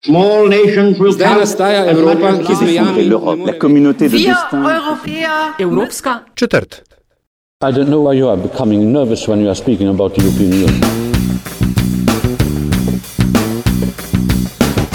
Zdaj nastaja Evropa, ki z mejami la communauté de Wir destin. Europäer Evropska Četrt. I don't know why you are becoming nervous when you are speaking about the European Union.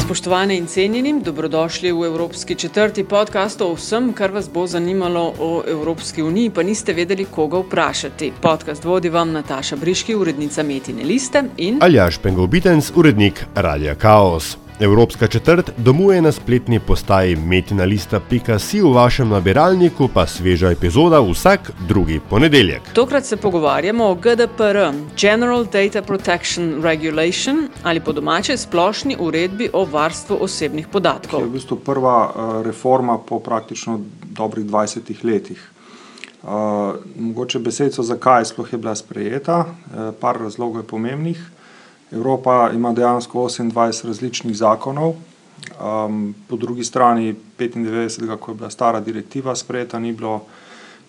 Spoštovane in cenjeni, dobrodošli v Evropski četrti podcast o vsem, kar vas bo zanimalo o Evropski uniji, pa niste vedeli, koga vprašati. Podcast vodi vam Nataša Briški, urednica Metine Liste in Aljaš Pengovitens, urednik Radia Chaos. Evropska četrt domuje na spletni postaji metinalista.si v vašem nabiralniku, pa sveža epizoda vsak drugi ponedeljek. tokrat se pogovarjamo o GDPR, General Data Protection Regulation ali po domače splošni uredbi o varstvu osebnih ki je podatkov. v bistvu prva eh, reforma po praktično dobrih 20 letih. Uh, mogoče besedico, zakaj sploh je bila sprejeta, uh, par razlogov je pomembnih. Evropa ima dejansko 28 različnih zakonov, um, po drugi strani 95, ko je bila stara direktiva sprejeta, ni bilo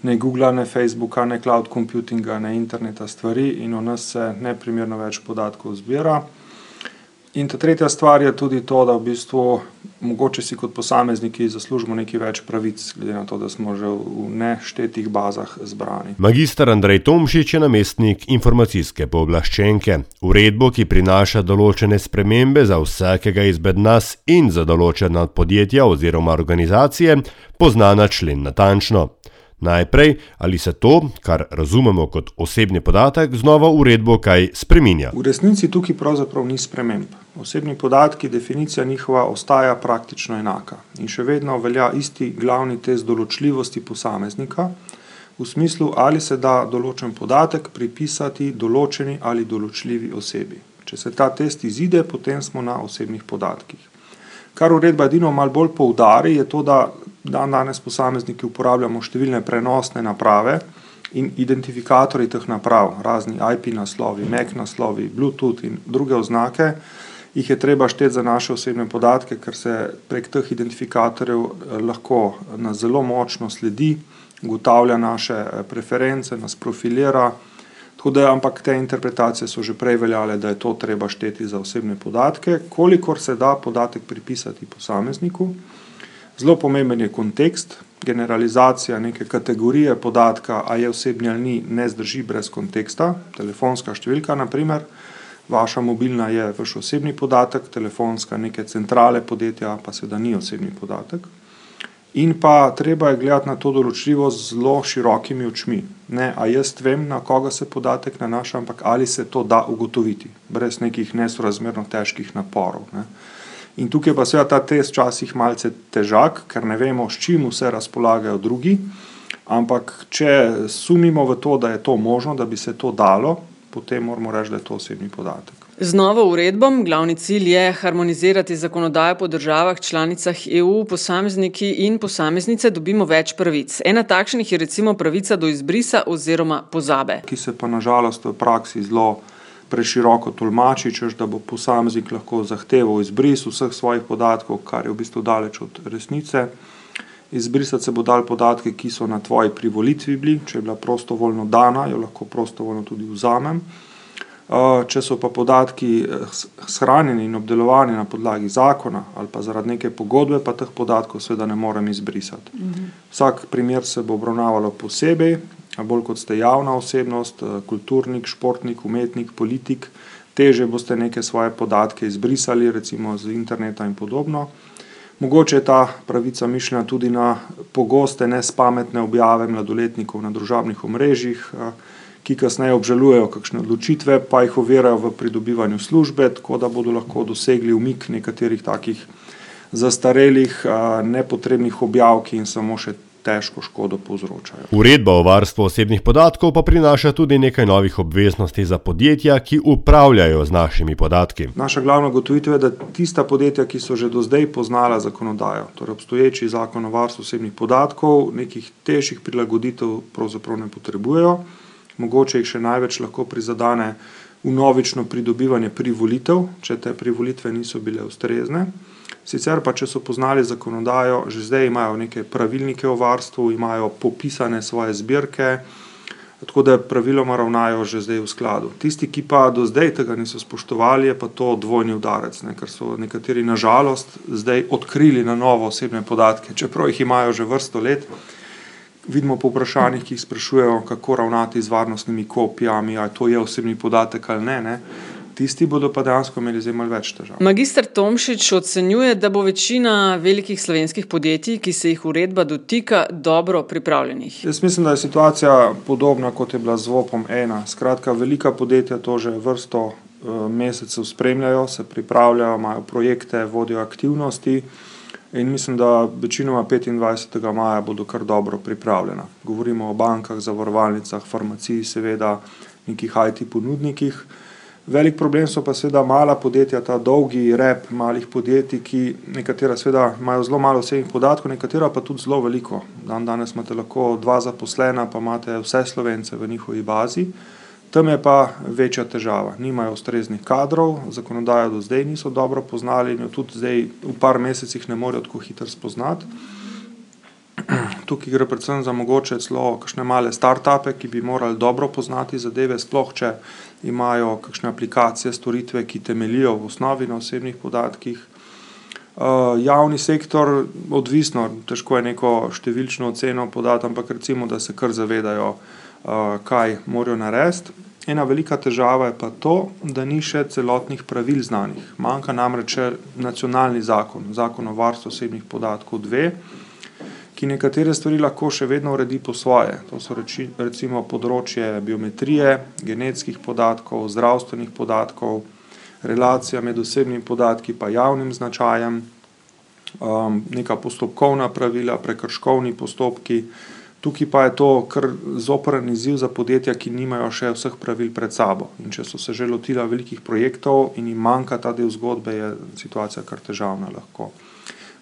ne Google, ne Facebooka, ne cloud computinga, ne interneta stvari in o nas se neprimerno več podatkov zbira. In ta tretja stvar je tudi to, da v bistvu mogoče si kot posamezniki zaslužimo nekaj več pravic, glede na to, da smo že v neštetih bazah zbrani. Magistr Andrej Tomšič je namestnik informacijske pooblaščenke. Uredbo, ki prinaša določene spremembe za vsakega izmed nas in za določena podjetja oziroma organizacije, pozna na člen natančno. Najprej, ali se to, kar razumemo kot osebni podatek, z novo uredbo kaj spreminja. V resnici tukaj pravzaprav ni sprememb. Osebni podatki, definicija njihova ostaja praktično enaka in še vedno velja isti glavni test določljivosti posameznika, v smislu, ali se da določen podatek pripisati določeni ali določljivi osebi. Če se ta test izide, potem smo na osebnih podatkih. Kar uredba edino malo bolj poudari, je to, da dan danes posamezniki uporabljamo številne prenosne naprave in identifikatorji teh naprav, razni IP naslovi, MAC naslovi, Bluetooth in druge oznake, jih je treba šteti za naše osebne podatke, ker se prek teh identifikatorjev eh, lahko nas zelo močno sledi, ugotavlja naše eh, preference, nas profilira. Tako da, ampak te interpretacije so že prej veljale, da je to treba šteti za osebne podatke, kolikor se da podatek pripisati posamezniku. Zelo pomemben je kontekst, generalizacija neke kategorije podatka, a je osebni ali ni, ne zdrži brez konteksta. Telefonska številka, naprimer, vaša mobilna je vaš osebni podatek, telefonska neke centrale podjetja pa seveda ni osebni podatek. In pa treba je gledati na to določljivost z zelo širokimi očmi. Ne, a jaz vem, na koga se podatek nanaša, ampak ali se to da ugotoviti, brez nekih nesorazmerno težkih naporov. Ne. In tukaj pa seveda ta test včasih malce težak, ker ne vemo, s čim vse razpolagajo drugi. Ampak, če sumimo v to, da je to možno, da bi se to dalo, potem moramo reči, da je to osebni podatek. Z novo uredbo glavni cilj je harmonizirati zakonodajo po državah članicah EU, posamezniki in posameznice dobimo več pravic. Ena takšnih je recimo pravica do izbrisa oziroma pozabe. Ki se pa nažalost v praksi zelo preširoko tolmači, češ da bo posameznik lahko zahteval izbris vseh svojih podatkov, kar je v bistvu daleč od resnice. Izbrisati se bo dal podatke, ki so na tvoji privolitvi bili, če je bila prostovoljno dana, jo lahko prostovoljno tudi vzamem. Uh, Če so pa podatki eh, shranjeni in obdelovani na podlagi zakona ali pa zaradi neke pogodbe, pa teh podatkov seveda ne morem izbrisati. Vsak primer se bo obravnavalo posebej, bolj kot ste javna osebnost, eh, kulturnik, športnik, umetnik, politik, teže boste neke svoje podatke izbrisali, recimo z interneta in podobno. Mogoče je ta pravica mišljena tudi na pogoste nespametne objave mladoletnikov na družabnih omrežjih, eh, ki kasneje obžalujejo kakšne odločitve, pa jih ovirajo v pridobivanju službe, tako da bodo lahko dosegli umik nekaterih takih zastarelih, eh, nepotrebnih objav, ki jim samo še težko škodo povzročajo. Uredba o varstvu osebnih podatkov pa prinaša tudi nekaj novih obveznosti za podjetja, ki upravljajo z našimi podatki. Naša glavna gotovitev je, da tista podjetja, ki so že do zdaj poznala zakonodajo, torej obstoječi zakon o varstvu osebnih podatkov, nekih težjih prilagoditev pravzaprav ne potrebujejo. Mogoče jih še največ lahko prizadane unovično pridobivanje privolitev, če te privolitve niso bile ustrezne. Sicer pa, če so poznali zakonodajo, že zdaj imajo neke pravilnike o varstvu, imajo popisane svoje zbirke, Tako da praviloma ravnajo že zdaj v skladu. Tisti, ki pa do zdaj tega niso spoštovali, je pa to dvojni udarec, ne, ker so nekateri nažalost zdaj odkrili na novo osebne podatke, čeprav jih imajo že vrsto let. Vidimo po vprašanjih, ki jih sprašujejo, kako ravnati z varnostnimi kopijami, ali to je osebni podatek ali ne. ne tisti bodo pa dejansko imeli zdaj malo več težav. Magister Tomšič ocenjuje, da bo večina velikih slovenskih podjetij, ki se jih uredba dotika, dobro pripravljenih. Jaz mislim, da je situacija podobna kot je bila z VOP-om ena. Skratka, velika podjetja to že vrsto uh, mesecev spremljajo, se pripravljajo, imajo projekte, vodijo aktivnosti. In mislim, da večinoma 25. maja bodo kar dobro pripravljena. Govorimo o bankah, zavarovalnicah, farmaciji, seveda, nekih IT ponudnikih. Velik problem so pa seveda mala podjetja, ta dolgi rep malih podjetij, ki nekatera seveda imajo zelo malo osebnih podatkov, nekatera pa tudi zelo veliko. Dan danes imate lahko dva zaposlena, pa imate vse slovence v njihovi bazi. Tam je pa večja težava. Nimajo ustreznih kadrov, zakonodajo do zdaj niso dobro poznali in jo tudi zdaj v par mesecih ne morejo tako hitro spoznati. Tukaj gre predvsem za mogoče celo kakšne male start-upe, ki bi morali dobro poznati zadeve, sploh če imajo kakšne aplikacije, storitve, ki temelijo v osnovi na osebnih podatkih. Uh, javni sektor, odvisno, težko je neko številčno oceno podati, ampak recimo, da se kar zavedajo, uh, kaj morajo narediti. Ena velika težava je pa to, da ni še celotnih pravil znanih. Manjka namreč nacionalni zakon, zakon o varstvu osebnih podatkov, dve ki nekatere stvari lahko še vedno uredi po svoje. To so reči, recimo področje biometrije, genetskih podatkov, zdravstvenih podatkov, relacija med osebnimi podatki in javnim značajem, um, neka postopkovna pravila, prekrškovni postopki. Tukaj pa je to kar zoprn izziv za podjetja, ki nimajo še vseh pravil pred sabo. In če so se že lotila velikih projektov in jim manjka ta del zgodbe, je situacija kar težavna lahko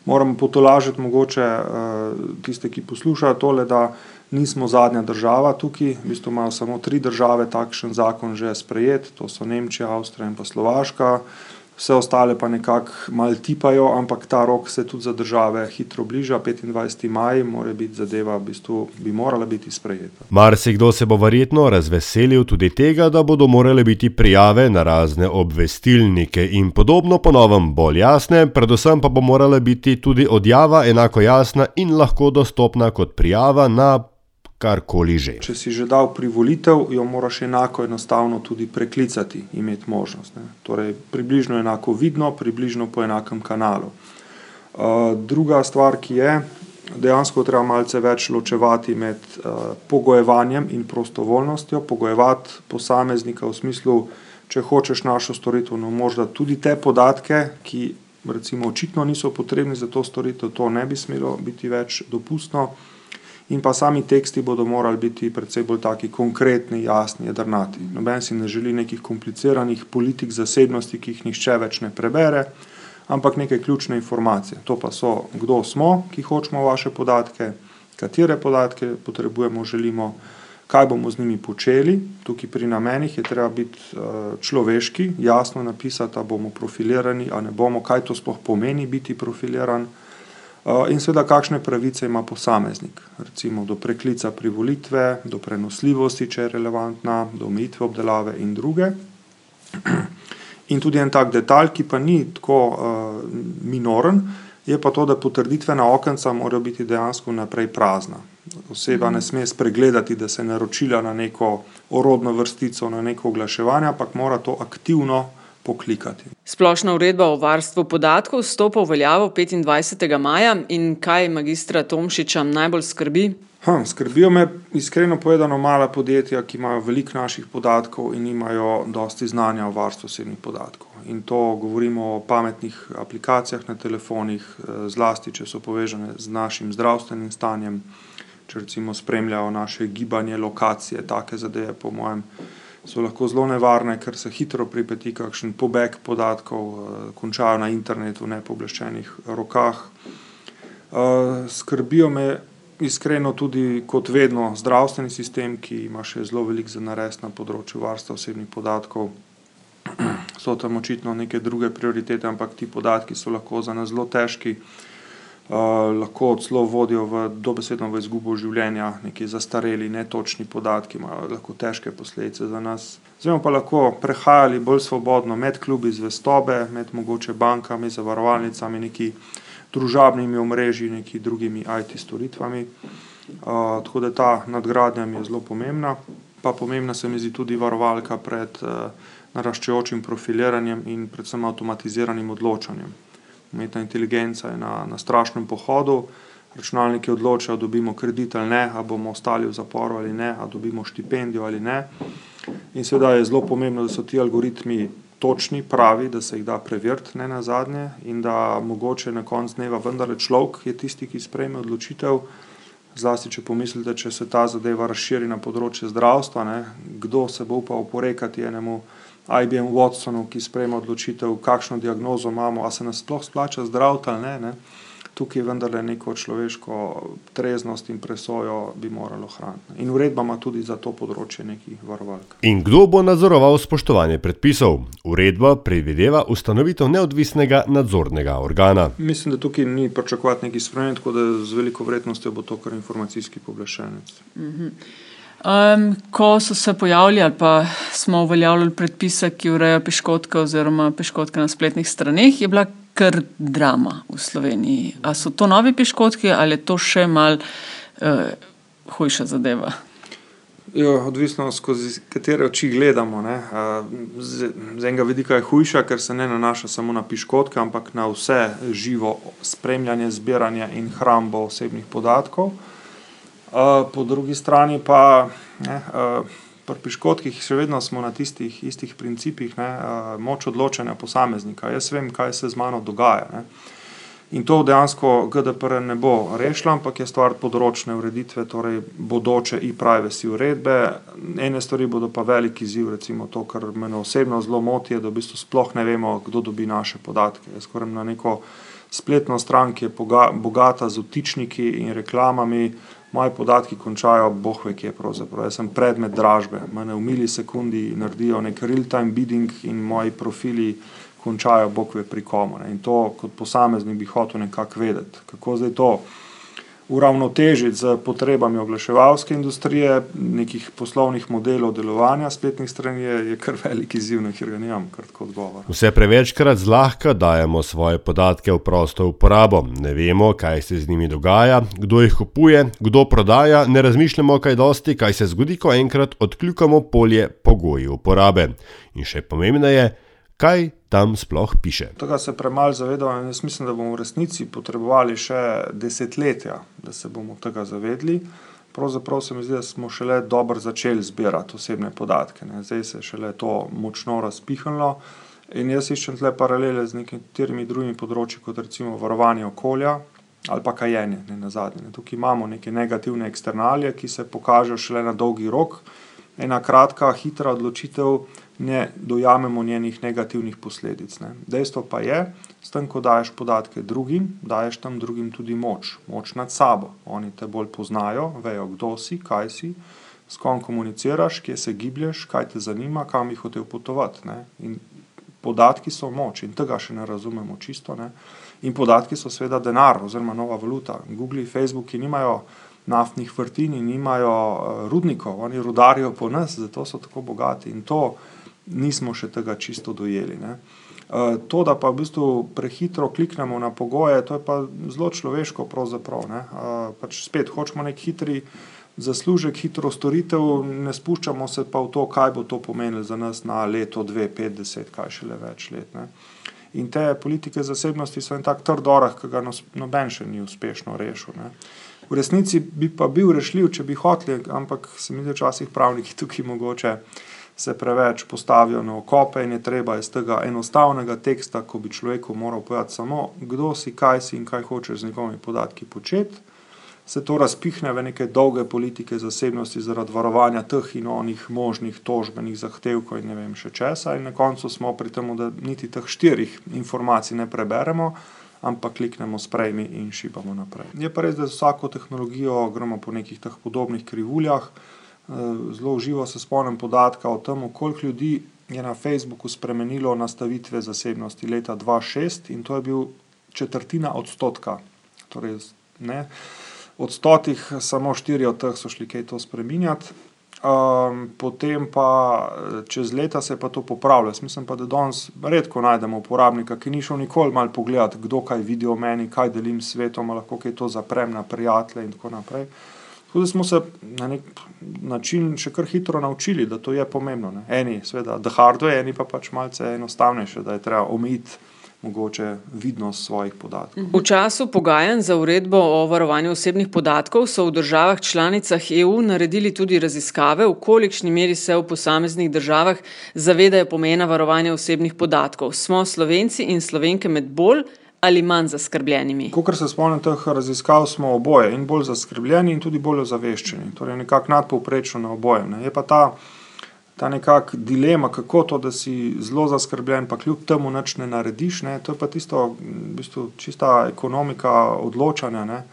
moram potolažiti mogoče uh, tiste, ki poslušajo tole, da nismo zadnja država tukaj, v bistvu imajo samo tri države takšen zakon že sprejet, to so Nemčija, Avstrija in pa Slovaška. Vse ostale pa nekako malo tipajo, ampak ta rok se tudi za države hitro bliža, 25. maj, mora biti zadeva, v bistvu bi morala biti sprejeta. Marsikdo se bo verjetno razveselil tudi tega, da bodo morale biti prijave na razne obvestilnike in podobno ponovem bolj jasne, predvsem pa bo morala biti tudi odjava enako jasna in lahko dostopna kot prijava na karkoli že. Če si že dal privolitev, jo moraš enako enostavno tudi preklicati, imeti možnost. Ne. Torej, približno enako vidno, približno po enakem kanalu. Uh, druga stvar, ki je, dejansko treba malce več ločevati med uh, pogojevanjem in prostovoljnostjo, pogojevati posameznika v smislu, če hočeš našo storitev, no možda tudi te podatke, ki recimo očitno niso potrebni za to storitev, to ne bi smelo biti več dopustno in pa sami teksti bodo morali biti predvsej bolj taki konkretni, jasni, jedrnati. Noben si ne želi nekih kompliciranih politik zasebnosti, ki jih nišče več ne prebere, ampak neke ključne informacije. To pa so, kdo smo, ki hočemo vaše podatke, katere podatke potrebujemo, želimo, kaj bomo z njimi počeli. Tukaj pri namenih je treba biti uh, človeški, jasno napisati, da bomo profilirani, a ne bomo, kaj to sploh pomeni biti profiliran. Eh, in seveda, kakšne pravice ima posameznik, recimo do preklica privolitve, do prenosljivosti, če je relevantna, do omejitve obdelave in druge. In tudi en tak detalj, ki pa ni tako uh, minoren, je pa to, da potrditvena okenca morajo biti dejansko naprej prazna. Oseba ne sme spregledati, da se je naročila na neko orodno vrstico, na neko oglaševanje, ampak mora to aktivno poklikati. Splošna uredba o varstvu podatkov stopa v veljavo 25. maja in kaj magistra Tomšiča najbolj skrbi? Ha, skrbijo me iskreno povedano mala podjetja, ki imajo veliko naših podatkov in imajo dosti znanja o varstvu osebnih podatkov. In to govorimo o pametnih aplikacijah na telefonih, eh, zlasti, če so povezane z našim zdravstvenim stanjem, če recimo spremljajo naše gibanje, lokacije, take zadeve, po mojem so lahko zelo nevarne, ker se hitro pripeti kakšen pobeg podatkov, eh, končajo na internetu v nepobleščenih rokah. Eh, skrbijo me iskreno tudi, kot vedno, zdravstveni sistem, ki ima še zelo velik za nares na področju varstva osebnih podatkov. So tam očitno neke druge prioritete, ampak ti podatki so lahko za nas zelo težki. Lahko celo vodijo v dobesedno v izgubo življenja, neki zastareli, netočni podatki imajo lahko težke posledice za nas. Zdaj pa lahko prehajali bolj svobodno med klubi zvestobe, med mogoče bankami, zavarovalnicami, neki družabnimi omrežji, neki drugimi IT storitvami. Uh, tako da ta nadgradnja mi je zelo pomembna, pa pomembna se mi zdi tudi varovalka pred uh, naraščajočim profiliranjem in predvsem avtomatiziranim odločanjem umetna inteligenca je na, na strašnem pohodu, računalniki odločajo, dobimo kredit ali ne, ali bomo ostali v zaporu ali ne, ali dobimo štipendijo ali ne. In seveda je zelo pomembno, da so ti algoritmi točni, pravi, da se jih da preveriti, ne na zadnje, in da mogoče na koncu dneva vendarle človek je tisti, ki sprejme odločitev. Zlasti, če pomislite, če se ta zadeva razširi na področje zdravstva, ne, kdo se bo upal oporekati enemu. IBM Watsonu, ki sprejema odločitev, kakšno diagnozo imamo, a se nas sploh splača zdraviti ali ne, ne. Tukaj vendarle neko človeško treznost in presojo bi moralo hraniti. In uredba ima tudi za to področje nekih varovalk. In kdo bo nadzoroval spoštovanje predpisov? Uredba predvideva ustanovitev neodvisnega nadzornega organa. Mislim, da tukaj ni pričakovati nekih sprememb, tako da z veliko vrednostjo bo to kar informacijski pooblaščenec. Mhm. Um, ko so se pojavili ali pa smo uveljavljali predpise, ki urejajo piškotke oziroma piškotke na spletnih straneh, je bila kar drama v Sloveniji. A so to novi piškotki ali je to še mal uh, hujša zadeva? Jo, odvisno skozi katere oči gledamo. Z, z enega vidika je hujša, ker se ne nanaša samo na piškotke, ampak na vse živo spremljanje, zbiranje in hrambo osebnih podatkov po drugi strani pa ne, pri piškotkih še vedno smo na tistih istih principih, ne, moč odločanja posameznika. Jaz vem, kaj se z mano dogaja. Ne. In to dejansko GDPR ne bo rešilo, ampak je stvar področne ureditve, torej bodoče e-privacy uredbe. Ene stvari bodo pa veliki ziv, recimo to, kar me osebno zelo moti, je, da v bistvu sploh ne vemo, kdo dobi naše podatke. Jaz skoraj na neko spletno stran, ki je bogata z vtičniki in reklamami, moji podatki končajo, boh ve, kje pravzaprav. Jaz sem predmet dražbe, mene v milisekundi naredijo nek real-time bidding in moji profili končajo, boh ve, pri komu. In to kot posameznik bi hotel nekako vedeti, kako zdaj to uravnotežiti z potrebami oglaševalske industrije, nekih poslovnih modelov delovanja spletnih strani, je, je kar veliki izziv, na katerega nimam kratko odgovor. Vse prevečkrat zlahka dajemo svoje podatke v prosto uporabo. Ne vemo, kaj se z njimi dogaja, kdo jih kupuje, kdo prodaja, ne razmišljamo kaj dosti, kaj se zgodi, ko enkrat odkljukamo polje pogoji uporabe. In še pomembneje, kaj tam sploh piše. Tega se premalo zavedamo in jaz mislim, da bomo v resnici potrebovali še desetletja, da se bomo tega zavedli. Pravzaprav se mi zdi, da smo šele dobro začeli zbirati osebne podatke, ne. zdaj se je šele to močno razpihnilo. In jaz iščem tle paralele z nekaterimi drugimi področji, kot recimo varovanje okolja ali pa kajenje, ne nazadnje. Tukaj imamo neke negativne eksternalije, ki se pokažejo šele na dolgi rok. Ena kratka, hitra odločitev ne dojamemo njenih negativnih posledic. Ne. Dejstvo pa je, s tem, ko daješ podatke drugim, daješ tam drugim tudi moč, moč nad sabo. Oni te bolj poznajo, vejo, kdo si, kaj si, s kom komuniciraš, kje se giblješ, kaj te zanima, kam bi hotel potovati. Ne. In podatki so moč in tega še ne razumemo čisto. Ne. In podatki so seveda denar oziroma nova valuta. Google Facebook nimajo naftnih vrtin in nimajo uh, rudnikov, oni rudarijo po nas, zato so tako bogati. In to nismo še tega čisto dojeli. Ne. Eh, to, da pa v bistvu prehitro kliknemo na pogoje, to je pa zelo človeško. Ne. Eh, pač spet hočemo nek hitri zaslužek, hitro storitev, ne spuščamo se pa v to, kaj bo to pomenilo za nas na leto, dve, pet, deset, kaj še le več let. Ne. In te politike zasebnosti so en tak trd orah, ki ga noben še ni uspešno rešil. Ne. V resnici bi pa bil rešljiv, če bi hoteli, ampak se mi zdi, včasih pravniki tukaj mogoče se preveč postavijo na okope in je treba iz tega enostavnega teksta, ko bi človeku moral povedati samo, kdo si, kaj si in kaj hočeš z njegovimi podatki početi, se to razpihne v neke dolge politike zasebnosti zaradi varovanja teh in onih možnih tožbenih zahtevkov in ne vem še česa in na koncu smo pri tem, da niti teh štirih informacij ne preberemo, ampak kliknemo sprejmi in šibamo naprej. Je pa res, da z vsako tehnologijo gremo po nekih teh podobnih krivuljah, zelo živo se spomnim podatka o tem, koliko ljudi je na Facebooku spremenilo nastavitve zasebnosti leta 2006 in to je bil četrtina odstotka. Torej, ne, od stotih, samo štiri od teh so šli kaj to spremenjati. Um, potem pa čez leta se je pa to popravilo. Jaz mislim pa, da danes redko najdemo uporabnika, ki ni šel nikoli mal pogledati, kdo kaj vidi o meni, kaj delim s svetom, lahko kaj to zaprem na prijatelje in tako naprej. Tudi smo se na nek način še kar hitro naučili, da to je pomembno. Ne. Eni, seveda, da hardware, eni pa pač malce enostavnejše, da je treba omejiti mogoče vidnost svojih podatkov. V času pogajanj za uredbo o varovanju osebnih podatkov so v državah članicah EU naredili tudi raziskave, v kolikšni meri se v posameznih državah zavedajo pomena varovanja osebnih podatkov. Smo Slovenci in Slovenke med bolj ali manj zaskrbljenimi? Kot se spomnim teh raziskav, smo oboje in bolj zaskrbljeni, in tudi bolj ozaveščeni, torej nekako nadpovprečno na oboje. Ne. Je pa ta, ta nekakšna dilema, kako to, da si zelo zaskrbljen, pa kljub temu nič ne narediš. Ne. To je pa tisto, v bistvu, čista ekonomika odločanja. Ne.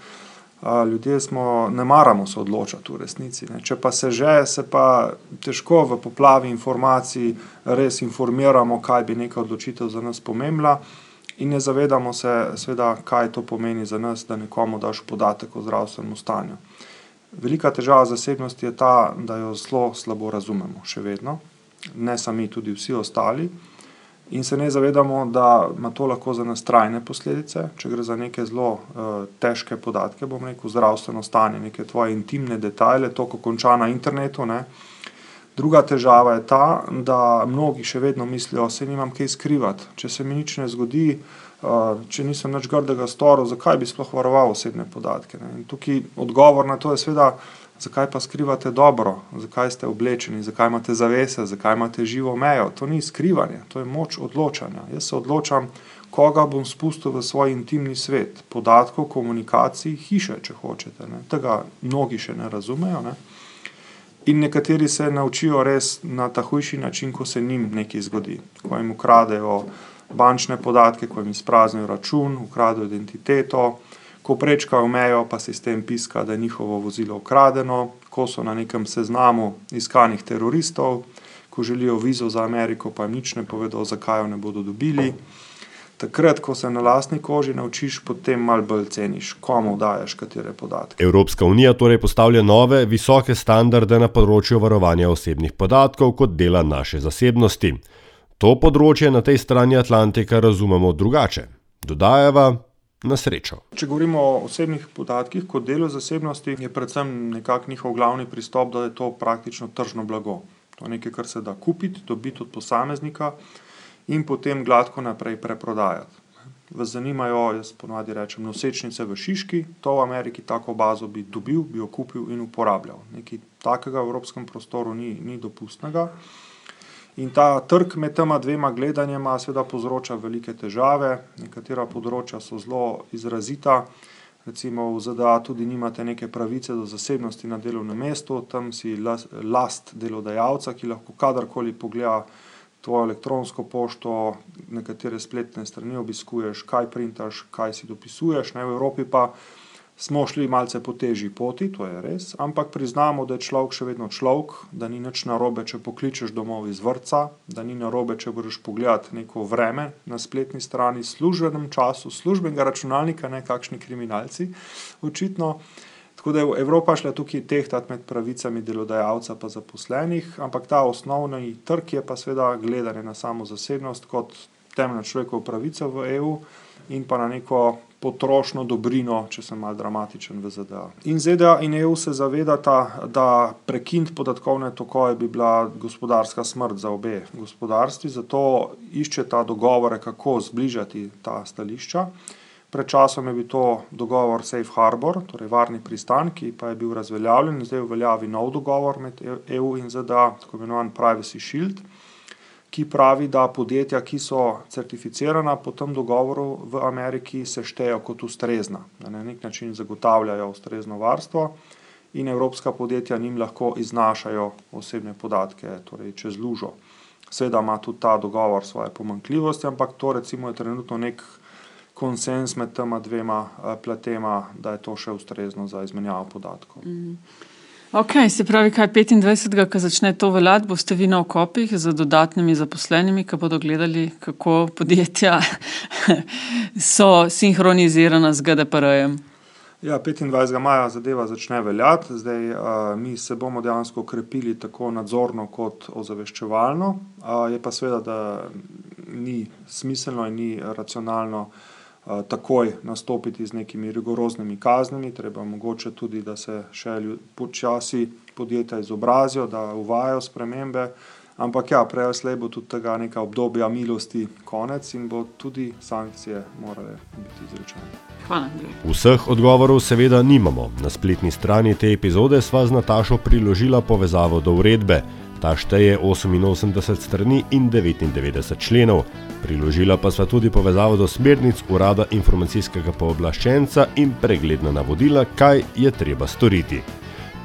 Ljudje smo, ne maramo se odločati v resnici. Ne. Če pa se že, se pa težko v poplavi informacij res informiramo, kaj bi neka odločitev za nas pomembila in ne zavedamo se, seveda, kaj to pomeni za nas, da nekomu daš podatek o zdravstvenem stanju. Velika težava zasebnosti je ta, da jo zelo slabo razumemo, še vedno, ne sami, tudi vsi ostali. In se ne zavedamo, da ima to lahko za nas trajne posledice, če gre za neke zelo uh, težke podatke, bom rekel, zdravstveno stanje, neke tvoje intimne detajle, to, ko konča na internetu. Ne. Druga težava je ta, da mnogi še vedno mislijo, da se nimam kaj skrivati. Če se mi nič ne zgodi, če nisem nič grdega storil, zakaj bi sploh varoval osebne podatke. Tukaj odgovor na to je, seveda, zakaj pa skrivate dobro, zakaj ste oblečeni, zakaj imate zavese, zakaj imate živo mejo. To ni skrivanje, to je moč odločanja. Jaz se odločam, koga bom spustil v svoj intimni svet, podatkov, komunikacij, hiše, če hočete. Ne. Tega mnogi še ne razumejo. Ne. In nekateri se naučijo res na ta hujši način, ko se njim nekaj zgodi, ko jim ukradejo bančne podatke, ko jim izpraznijo račun, ukradejo identiteto, ko prečkajo mejo, pa se s tem piska, da je njihovo vozilo ukradeno, ko so na nekem seznamu iskanih teroristov, ko želijo vizo za Ameriko, pa jim nič ne povedo, zakaj jo ne bodo dobili. Takrat, ko se na lastni koži naučiš, potem malo bolj ceniš, komu daješ katere podatke. Evropska unija torej postavlja nove, visoke standarde na področju varovanja osebnih podatkov kot dela naše zasebnosti. To področje na tej strani Atlantika razumemo drugače. Dodajava na srečo. Če govorimo o osebnih podatkih kot delu zasebnosti, je predvsem nekak njihov glavni pristop, da je to praktično tržno blago. To je nekaj, kar se da kupiti, dobiti od posameznika in potem gladko naprej preprodajati. Vas zanimajo, jaz ponovadi rečem, nosečnice v Šiški, to v Ameriki tako bazo bi dobil, bi jo kupil in uporabljal. Nekaj takega v evropskem prostoru ni, ni dopustnega. In ta trg med tema dvema gledanjema seveda povzroča velike težave, nekatera področja so zelo izrazita. Recimo v ZDA tudi nimate neke pravice do zasebnosti na delovnem mestu, tam si last delodajalca, ki lahko kadarkoli pogleda tvojo elektronsko pošto, nekatere spletne strani obiskuješ, kaj printaš, kaj si dopisuješ. Ne, v Evropi pa smo šli malce po težji poti, to je res, ampak priznamo, da je človek še vedno človek, da ni nič narobe, če pokličeš domov iz vrca, da ni narobe, če boš pogledati neko vreme na spletni strani, službenem času, službenega računalnika, ne kakšni kriminalci, očitno. Tako da je Evropa šla tukaj tehtati med pravicami delodajalca in zaposlenih, ampak ta osnovni trg je pa seveda gledanje na samo zasebnost kot temeljno človekovo pravico v EU in pa na neko potrošno dobrino, če sem mal dramatičen v ZDA. In ZDA in EU se zavedata, da prekiniti podatkovne tokove bi bila gospodarska smrt za obe gospodarstvi, zato iščeta dogovore, kako zbližati ta stališča. Pred časom je bil to dogovor Safe Harbor, torej varni pristan, ki pa je bil razveljavljen zdaj uveljavi nov dogovor med EU in ZDA, tako imenovan Privacy Shield, ki pravi, da podjetja, ki so certificirana po tem dogovoru v Ameriki, se štejejo kot ustrezna, da na nek način zagotavljajo ustrezno varstvo in evropska podjetja njim lahko iznašajo osebne podatke, torej čez lužo. Seveda ima tudi ta dogovor svoje pomankljivosti, ampak to recimo je trenutno nek konsens med tema dvema platema, da je to še ustrezno za izmenjavo podatkov. Mm. Ok, se pravi, kaj 25. ko začne to veljati, boste vi na okopih z dodatnimi zaposlenimi, ki bodo gledali, kako podjetja so sinhronizirana z GDPR-jem. Ja, 25. maja zadeva začne veljati, zdaj uh, mi se bomo dejansko ukrepili tako nadzorno kot ozaveščevalno. Uh, je pa seveda, da ni smiselno in ni racionalno uh, takoj nastopiti z nekimi rigoroznimi kaznimi, treba mogoče tudi, da se še počasi podjetja izobrazijo, da uvajajo spremembe. Ampak ja, prej ali slej bo tudi tega neka obdobja milosti konec in bo tudi sankcije morale biti izrečene. Hvala. Vseh odgovorov seveda nimamo. Na spletni strani te epizode sva z Natašo priložila povezavo do uredbe. Ta šteje 88 strani in 99 členov. Priložila pa sva tudi povezavo do smernic Urada informacijskega pooblaščenca in pregledna navodila, kaj je treba storiti.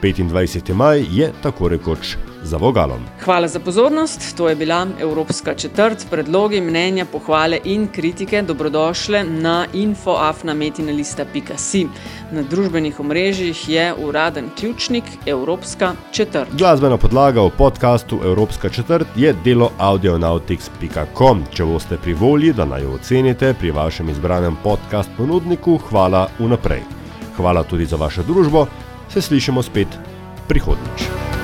25. maj je tako rekoč za vogalom. Hvala za pozornost. To je bila Evropska četrt. Predlogi, mnenja, pohvale in kritike dobrodošle na infoafnametinalista.si. Na družbenih omrežjih je uraden ključnik Evropska četrt. Glasbena podlaga v podkastu Evropska četrt je delo audionautics.com. Če boste pri volji, da naj jo ocenite pri vašem izbranem podcast ponudniku, hvala vnaprej. Hvala tudi za vašo družbo se slišimo spet prihodnjič.